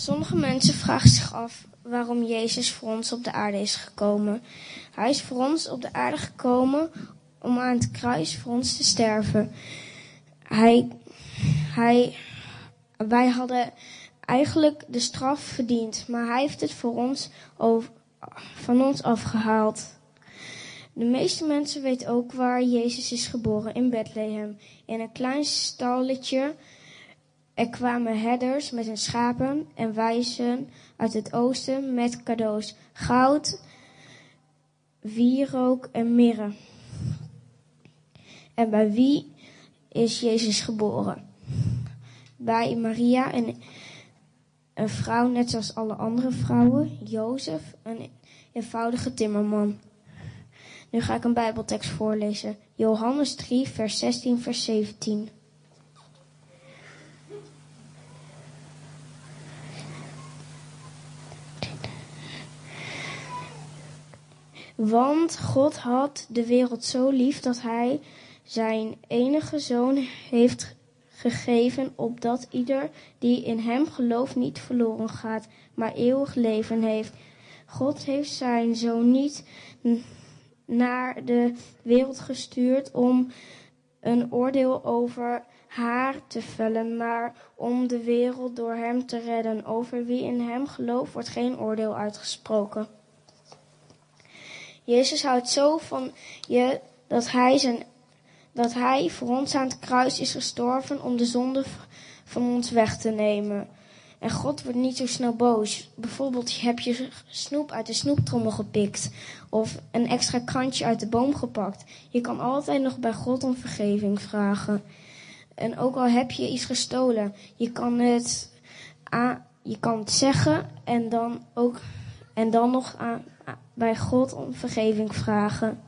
Sommige mensen vragen zich af waarom Jezus voor ons op de aarde is gekomen. Hij is voor ons op de aarde gekomen om aan het kruis voor ons te sterven. Hij, hij, wij hadden eigenlijk de straf verdiend, maar hij heeft het voor ons over, van ons afgehaald. De meeste mensen weten ook waar Jezus is geboren, in Bethlehem. In een klein stalletje. Er kwamen herders met hun schapen en wijzen uit het oosten met cadeaus. Goud, wierook en mirre. En bij wie is Jezus geboren? Bij Maria, een, een vrouw net zoals alle andere vrouwen. Jozef, een eenvoudige timmerman. Nu ga ik een Bijbeltekst voorlezen. Johannes 3, vers 16, vers 17. Want God had de wereld zo lief dat hij zijn enige zoon heeft gegeven, opdat ieder die in hem gelooft niet verloren gaat, maar eeuwig leven heeft. God heeft zijn zoon niet naar de wereld gestuurd om een oordeel over haar te vellen, maar om de wereld door hem te redden. Over wie in hem gelooft wordt geen oordeel uitgesproken. Jezus houdt zo van je dat hij, zijn, dat hij voor ons aan het kruis is gestorven om de zonde van ons weg te nemen. En God wordt niet zo snel boos. Bijvoorbeeld heb je snoep uit de snoeptrommel gepikt. Of een extra krantje uit de boom gepakt. Je kan altijd nog bij God om vergeving vragen. En ook al heb je iets gestolen. Je kan het, je kan het zeggen en dan, ook, en dan nog aan, bij God om vergeving vragen.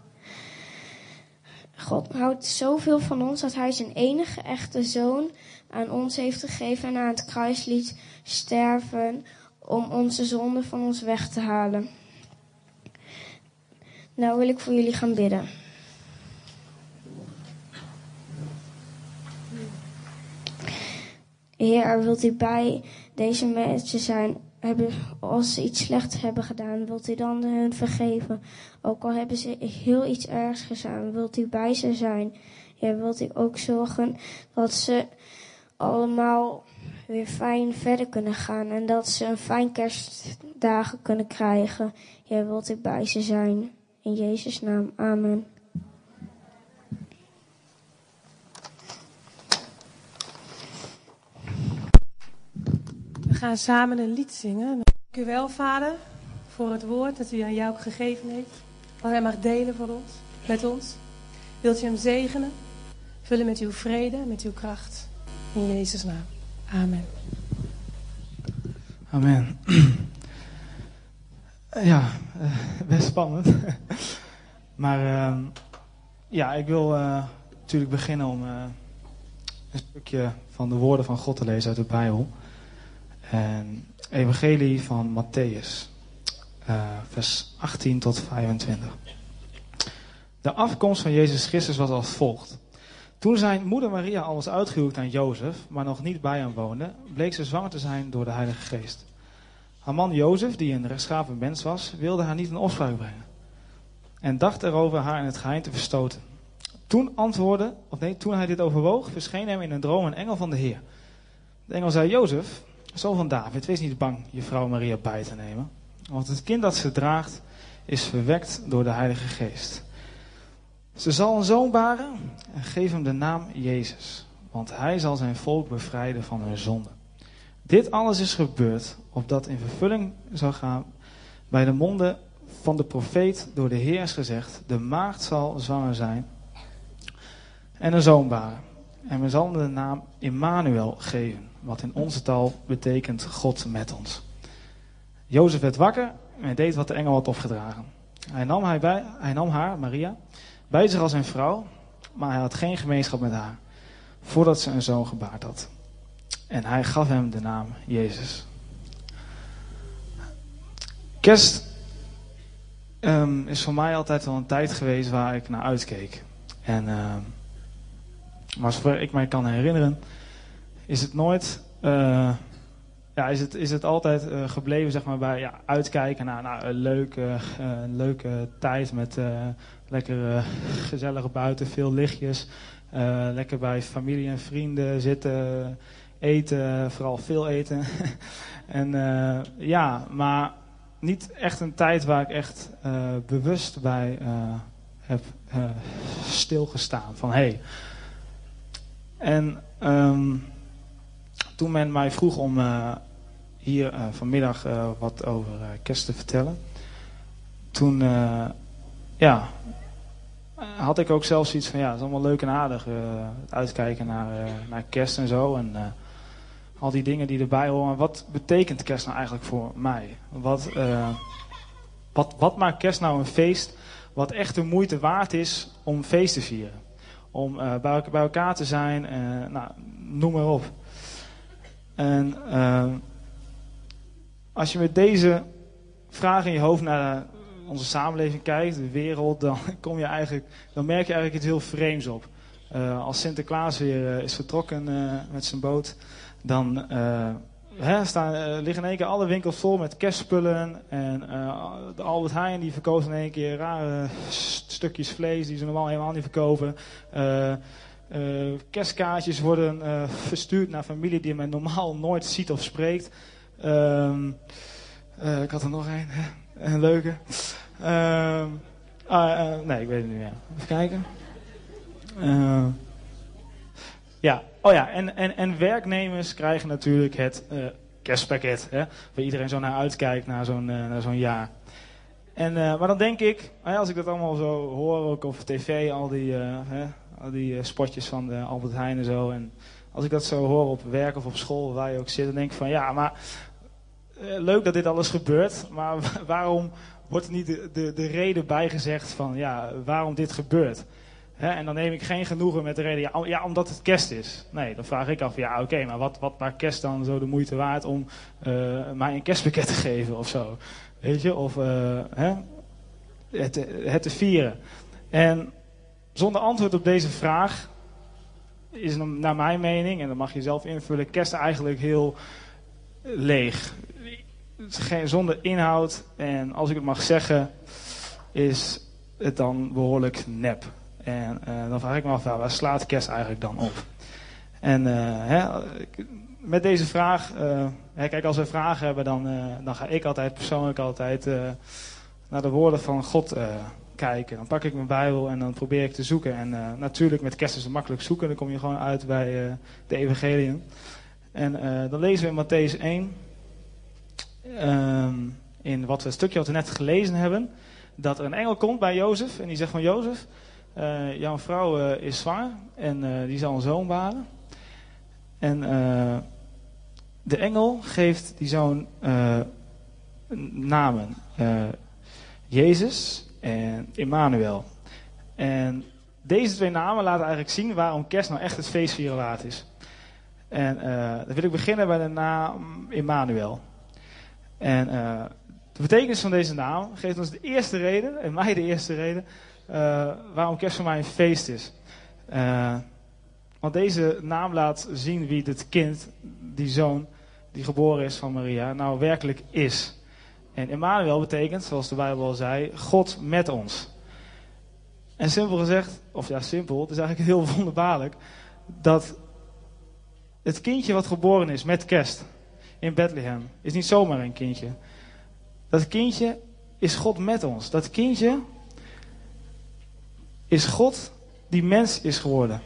God houdt zoveel van ons dat hij zijn enige echte zoon aan ons heeft gegeven en aan het kruis liet sterven om onze zonde van ons weg te halen. Nou wil ik voor jullie gaan bidden. Heer, wilt u bij deze mensen zijn, hebben, als ze iets slechts hebben gedaan, wilt u dan hun vergeven? Ook al hebben ze heel iets ergs gedaan, wilt u bij ze zijn? Ja, wilt u ook zorgen dat ze allemaal weer fijn verder kunnen gaan en dat ze een fijn kerstdagen kunnen krijgen. Jij wilt ik bij ze zijn. In Jezus' naam. Amen. We gaan samen een lied zingen. Dank u wel, Vader, voor het woord dat u aan jou gegeven heeft. Wat hij mag delen voor ons, met ons. Wilt u hem zegenen? Vullen met uw vrede, met uw kracht. In Jezus' naam. Amen. Amen. Ja, eh, best spannend. maar uh, ja, ik wil uh, natuurlijk beginnen om uh, een stukje van de woorden van God te lezen uit de Bijbel. En Evangelie van Matthäus, vers 18 tot 25. De afkomst van Jezus Christus was als volgt. Toen zijn moeder Maria al was uitgehuwd aan Jozef, maar nog niet bij hem woonde, bleek ze zwanger te zijn door de Heilige Geest. Haar man Jozef, die een rechtschapen mens was, wilde haar niet in opspraak brengen. En dacht erover haar in het geheim te verstoten. Toen antwoordde, of nee, toen hij dit overwoog, verscheen hem in een droom een engel van de Heer. De engel zei, Jozef, zoon van David, wees niet bang je vrouw Maria bij te nemen. Want het kind dat ze draagt is verwekt door de Heilige Geest. Ze zal een zoon baren en geef hem de naam Jezus, want hij zal zijn volk bevrijden van hun zonde. Dit alles is gebeurd opdat in vervulling zou gaan bij de monden van de profeet door de Heer is gezegd: De maagd zal zwanger zijn en een zoon baren. En we zullen de naam Immanuel geven, wat in onze taal betekent God met ons. Jozef werd wakker en deed wat de engel had opgedragen. Hij nam, hij bij, hij nam haar, Maria, bij zich als zijn vrouw, maar hij had geen gemeenschap met haar, voordat ze een zoon gebaard had. En hij gaf hem de naam Jezus. Kerst um, is voor mij altijd wel een tijd geweest waar ik naar uitkeek. En, maar zover ik mij kan herinneren, is het nooit uh, ja, is, het, is het altijd uh, gebleven zeg maar, bij ja, uitkijken naar, een leuke, uh, leuke tijd met uh, lekker gezellig buiten, veel lichtjes. lekker bij familie en vrienden zitten, eten, vooral veel eten. en ja, maar niet echt een tijd waar ik echt bewust bij heb stilgestaan. Van. Hey. En um, toen men mij vroeg om uh, hier uh, vanmiddag uh, wat over kerst te vertellen, toen ja, had ik ook zelfs iets van ja, het is allemaal leuk en aardig. uitkijken naar, naar kerst en zo. En al die dingen die erbij horen. Wat betekent kerst nou eigenlijk voor mij? Wat, wat, wat maakt kerst nou een feest wat echt de moeite waard is om feest te vieren? Om bij, bij, elkaar te zijn, nou, noem maar op. En uh, als je met deze vraag in je hoofd naar onze samenleving kijkt, de wereld, dan, kom je eigenlijk, dan merk je eigenlijk iets heel vreemds op. Uh, als Sinterklaas weer uh, is vertrokken met zijn boot, dan hè, staan, liggen in één keer alle winkels vol met kerstspullen. En de Albert Heijn die verkoopt in één keer rare stukjes vlees die ze normaal helemaal niet verkopen. Uh, kerstkaartjes worden uh, verstuurd naar familie die men normaal nooit ziet of spreekt. Uh, ik had er nog een, een leuke. Ehm, ah, nee, ik weet het niet meer. Even kijken. Ehm, ja, oh ja, en, en, en werknemers krijgen natuurlijk het kerstpakket. Hè, waar iedereen zo naar uitkijkt, naar zo'n naar zo'n jaar. En, maar dan denk ik, als ik dat allemaal zo hoor, ook op tv, al die die uh, spotjes van de Albert Heijn en zo. En als ik dat zo hoor op werk of op school, waar je ook zit, dan denk ik van ja, maar uh, leuk dat dit alles gebeurt. Maar waarom wordt er niet de, de, de reden bijgezegd van ja, waarom dit gebeurt? En dan neem ik geen genoegen met de reden, ja, omdat het kerst is. Nee, dan vraag ik af, ja oké, maar wat, wat maakt kerst dan zo de moeite waard om uh, mij een kerstpakket te geven of zo? Weet je, of hè, het, het te vieren. En zonder antwoord op deze vraag is naar mijn mening, en dat mag je zelf invullen, kerst eigenlijk heel leeg. Geen, zonder inhoud en als ik het mag zeggen, is het dan behoorlijk nep. En uh, dan vraag ik me af, waar slaat kerst eigenlijk dan op? En uh, hè, met deze vraag, uh, kijk als we vragen hebben, dan, dan ga ik altijd persoonlijk altijd naar de woorden van God kijken. Dan pak ik mijn Bijbel en dan probeer ik te zoeken. En uh, natuurlijk met kerst makkelijk zoeken. Dan kom je gewoon uit bij uh, de Evangelium. En uh, dan lezen we in Matthäus 1. Um, in wat we, een stukje wat we net gelezen hebben. Dat er een engel komt bij Jozef. En die zegt van Jozef. jouw vrouw is zwanger. En die zal een zoon baren. En de engel geeft die zoon namen. Jezus en Immanuel. En deze twee namen laten eigenlijk zien waarom kerst nou echt het feestvieren waard is. En uh, dan wil ik beginnen bij de naam Immanuel. En uh, de betekenis van deze naam geeft ons de eerste reden, en mij de eerste reden, uh, waarom kerst voor mij een feest is. want deze naam laat zien wie dit kind, die zoon, die geboren is van Maria, nou werkelijk is. En Emmanuel betekent, zoals de Bijbel al zei, God met ons. En simpel gezegd, of ja simpel, het is eigenlijk heel wonderbaarlijk, dat het kindje wat geboren is met kerst in Bethlehem, is niet zomaar een kindje. Dat kindje is God met ons. Dat kindje is God die mens is geworden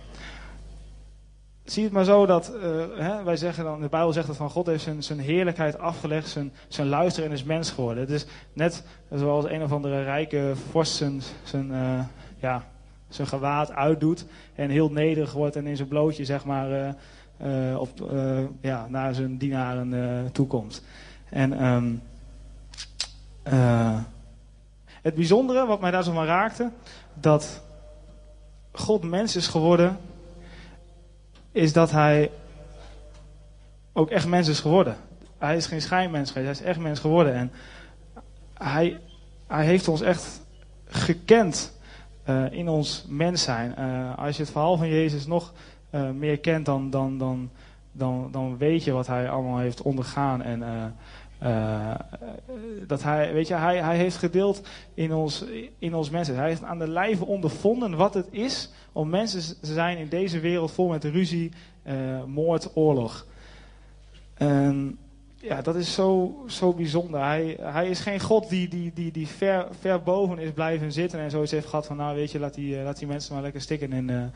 zie het maar zo dat uh, hè, wij zeggen dan, de Bijbel zegt dat van God heeft zijn, zijn heerlijkheid afgelegd, zijn, zijn luister en is mens geworden. Het is net zoals een of andere rijke vorst zijn, zijn, uh, ja, zijn gewaad uitdoet en heel nederig wordt en in zijn blootje zeg maar uh, op, ja, naar zijn dienaren toekomt. En um, het bijzondere wat mij daar zo maar raakte, dat God mens is geworden is dat hij ook echt mens is geworden. Hij is geen schijnmens geweest, hij is echt mens geworden. En hij, hij heeft ons echt gekend uh, in ons mens zijn. Uh, als je het verhaal van Jezus nog uh, meer kent dan, dan, dan, dan, dan weet je wat hij allemaal heeft ondergaan. En uh, dat hij, weet je, hij, hij heeft gedeeld in ons, in ons mensen. Hij heeft aan de lijve ondervonden wat het is om mensen te zijn in deze wereld vol met ruzie, moord, oorlog. Ja, dat is zo, zo bijzonder. Hij, hij is geen God die, die, die, die ver, ver boven is blijven zitten en zoiets heeft gehad van, nou weet je, laat die, laat die mensen maar lekker stikken in,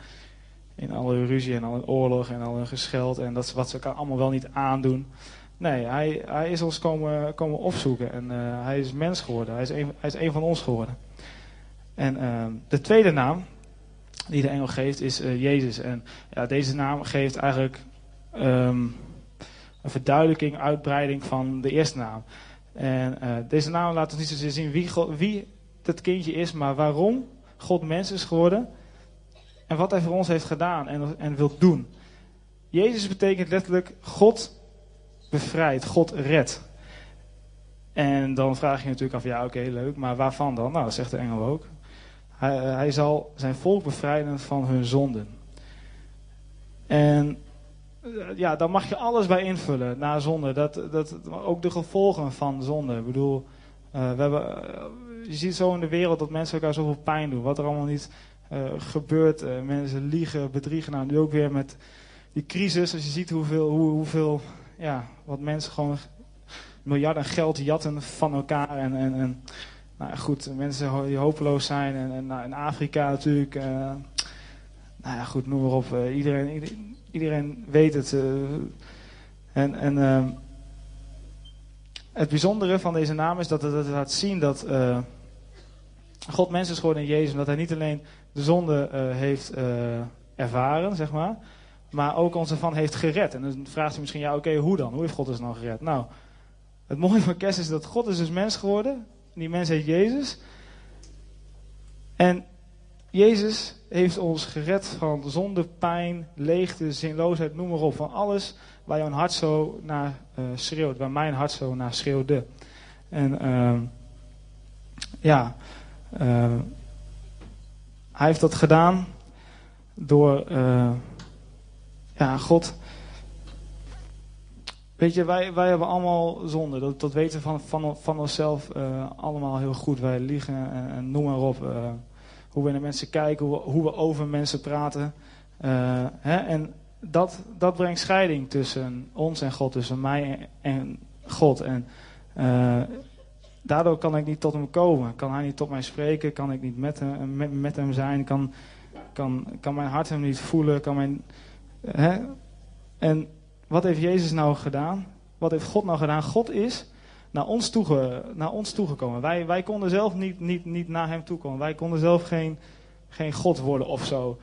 in alle ruzie en alle oorlog en alle gescheld en dat wat ze elkaar allemaal wel niet aandoen. Nee, hij, hij is ons komen, komen opzoeken en uh, hij is mens geworden. Hij is een, hij is een van ons geworden. En uh, de tweede naam die de engel geeft is uh, Jezus. En ja, deze naam geeft eigenlijk um, een verduidelijking, uitbreiding van de eerste naam. En uh, deze naam laat ons niet zozeer zien wie, God, wie het kindje is, maar waarom God mens is geworden. En wat hij voor ons heeft gedaan en, en wil doen. Jezus betekent letterlijk God bevrijdt, God redt. En dan vraag je natuurlijk af, ja oké, leuk, maar waarvan dan? Nou, zegt de engel ook. Hij, hij zal zijn volk bevrijden van hun zonden. En ja, daar mag je alles bij invullen na zonde. Dat, dat, ook de gevolgen van zonde. Ik bedoel, uh, we hebben, je ziet zo in de wereld dat mensen elkaar zoveel pijn doen. Wat er allemaal niet gebeurt. mensen liegen, bedriegen. Nou, nu ook weer met die crisis. Als je ziet hoeveel, hoe, hoeveel ja, wat mensen gewoon miljarden geld jatten van elkaar. En, en, en nou goed, mensen die hopeloos zijn. En, en nou, in Afrika natuurlijk. Uh, nou ja, goed, noem maar op. Uh, iedereen, iedereen, weet het. Uh, en en het bijzondere van deze naam is dat het, laat zien dat God mens is geworden in Jezus. Omdat hij niet alleen de zonde heeft ervaren, zeg maar maar ook ons ervan heeft gered. En dan vraagt u misschien, ja oké, hoe dan? Hoe heeft God ons nou gered? Nou, het mooie van kerst is dat God is dus mens geworden. Die mens heet Jezus. En Jezus heeft ons gered van zonde, pijn, leegte, zinloosheid, noem maar op. Van alles waar jouw hart zo naar uh, schreeuwt. Waar mijn hart zo naar schreeuwde. En uh, ja, uh, hij heeft dat gedaan door ja, God. Weet je, wij, wij hebben allemaal zonde. Dat, weten we van, van, van onszelf uh, allemaal heel goed. Wij liegen en, en noem maar op. Uh, hoe we naar mensen kijken, hoe we, over mensen praten. Uh, hè? En dat, dat brengt scheiding tussen ons en God, tussen mij en God. En daardoor kan ik niet tot hem komen. Kan hij niet tot mij spreken, kan ik niet met hem, met, met hem zijn. Kan, kan, kan mijn hart hem niet voelen, kan mijn En wat heeft Jezus nou gedaan? Wat heeft God nou gedaan? God is naar ons, toege, naar ons toegekomen. Wij, wij konden zelf niet, niet, niet naar hem toekomen. Wij konden zelf geen, geen God worden of zo.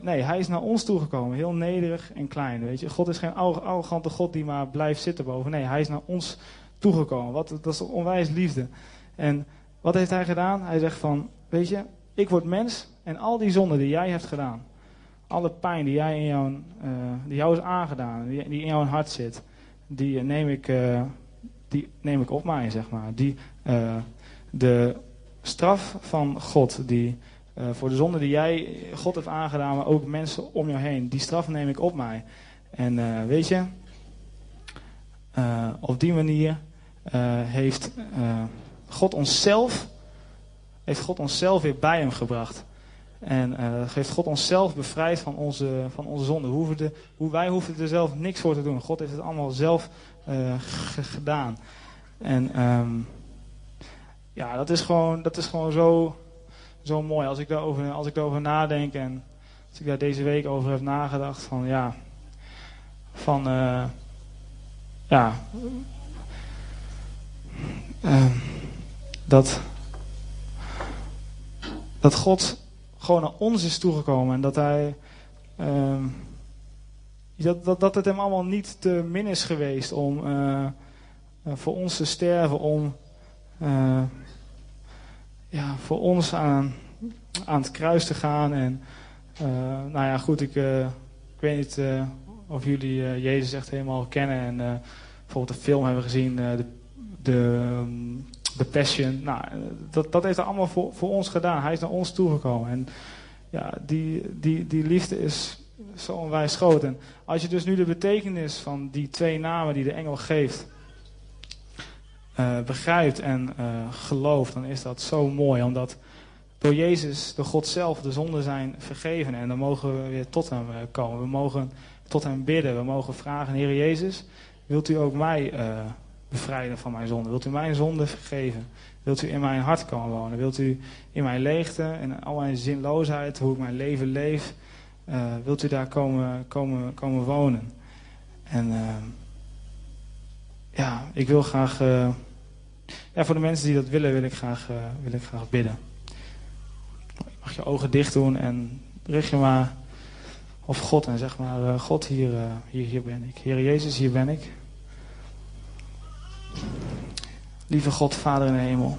Nee, hij is naar ons toegekomen. Heel nederig en klein. Weet je? God is geen arrogante God die maar blijft zitten boven. Nee, hij is naar ons toegekomen. Wat, dat is onwijs liefde. En wat heeft hij gedaan? Hij zegt van, weet je, ik word mens en al die zonden die jij hebt gedaan alle pijn die, jij in jouw, uh, die jou is aangedaan, die, in jouw hart zit, die neem ik, uh, die neem ik op mij, zeg maar. Die, uh, de straf van God, die, voor de zonde die jij God heeft aangedaan, maar ook mensen om jou heen, die straf neem ik op mij. En weet je, op die manier heeft God onszelf, heeft God onszelf weer bij hem gebracht. En uh, geeft God onszelf bevrijd van onze, van onze zonde. Hoe, hoe wij hoeven er zelf niks voor te doen. God heeft het allemaal zelf uh, gedaan. En um, ja, dat is gewoon, dat is gewoon zo, zo mooi. Als ik, daarover, als ik daarover nadenk en als ik daar deze week over heb nagedacht. Van ja, van uh, ja, dat, dat God gewoon naar ons is toegekomen. En dat hij. Uh, dat, dat, dat het hem allemaal niet te min is geweest om uh, voor ons te sterven, om uh, ja, voor ons aan, aan het kruis te gaan. En nou ja, goed, ik, ik weet niet of jullie Jezus echt helemaal kennen. En bijvoorbeeld de film hebben gezien, de, de um, The Passion. Nou, dat, dat heeft hij allemaal voor, voor ons gedaan. Hij is naar ons toegekomen. En ja, die, die, die liefde is, zo onwijs groot. En als je dus nu de betekenis van die twee namen die de engel geeft, uh, begrijpt en uh, gelooft, dan is dat zo mooi. Omdat door Jezus, door God zelf, de zonden zijn vergeven. En dan mogen we weer tot hem komen. We mogen tot hem bidden. We mogen vragen, Heer Jezus, wilt u ook mij uh, bevrijden van mijn zonde? Wilt u mijn zonde vergeven? Wilt u in mijn hart komen wonen? Wilt u in mijn leegte en al mijn zinloosheid, hoe ik mijn leven leef, uh, wilt u daar komen, komen, komen wonen? En uh, ja, ik wil graag, uh, ja, voor de mensen die dat willen, wil ik graag, wil ik graag bidden. Mag je ogen dicht doen en richt je maar op God en zeg maar, God, hier, hier, hier ben ik. Heer Jezus, hier ben ik. Lieve God, Vader in de hemel.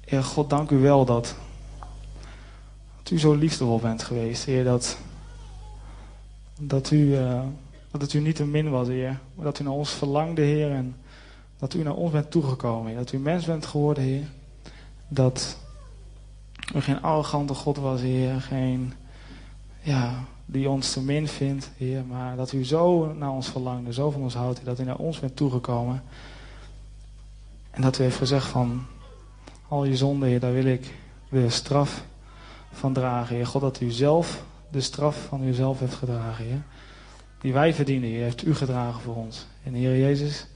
Heer God, dank u wel dat, dat u zo liefdevol bent geweest, Heer. Dat, dat, u, uh, dat het u niet een min was, Heer. Maar dat u naar ons verlangde, Heer. En dat u naar ons bent toegekomen, Heer. Dat u mens bent geworden, Heer. Dat u geen arrogante God was, Heer. Geen, ja, die ons te min vindt, Heer. Maar dat u zo naar ons verlangde, zo van ons houdt, dat u naar ons bent toegekomen. En dat u heeft gezegd van, al je zonden, Heer, daar wil ik de straf van dragen, Heer. God, dat u zelf de straf van uzelf heeft gedragen, Heer. Die wij verdienen, Heer, heeft u gedragen voor ons. En Heer Jezus,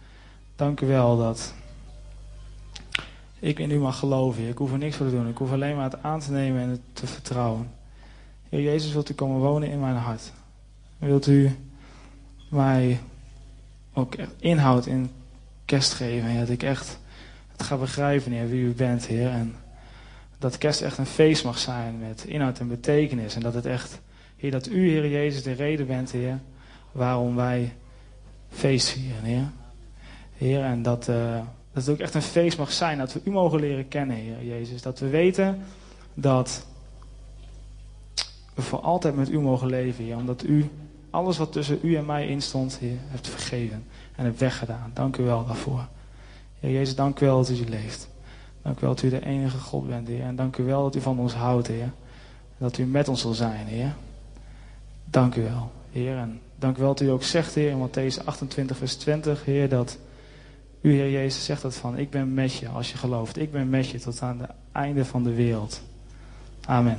dank u wel dat ik in u mag geloven. Ik hoef er niks voor te doen. Ik hoef alleen maar het aan te nemen en het te vertrouwen. Heer Jezus, wilt u komen wonen in mijn hart? Wilt u mij ook inhoud in kerst geven? En dat ik echt het ga begrijpen, Heer, wie u bent, Heer. En dat kerst echt een feest mag zijn met inhoud en betekenis. En dat het echt, Heer, dat u, Heer Jezus, de reden bent, Heer, waarom wij feest vieren, Heer. Heer, en dat, uh, dat het ook echt een feest mag zijn, dat we u mogen leren kennen, Heer Jezus. Dat we weten dat voor altijd met u mogen leven, Heer. Omdat u alles wat tussen u en mij instond, Heer, hebt vergeven en hebt weggedaan. Dank u wel daarvoor. Heer Jezus, dank u wel dat u leeft. Dank u wel dat u de enige God bent, Heer. En dank u wel dat u van ons houdt, Heer. Dat u met ons zal zijn, Heer. Dank u wel, Heer. En dank u wel dat u ook zegt, Heer, in Matthäus 28, vers 20, Heer, dat u, Heer Jezus, zegt dat van, ik ben met je als je gelooft. Ik ben met je tot aan het einde van de wereld. Amen.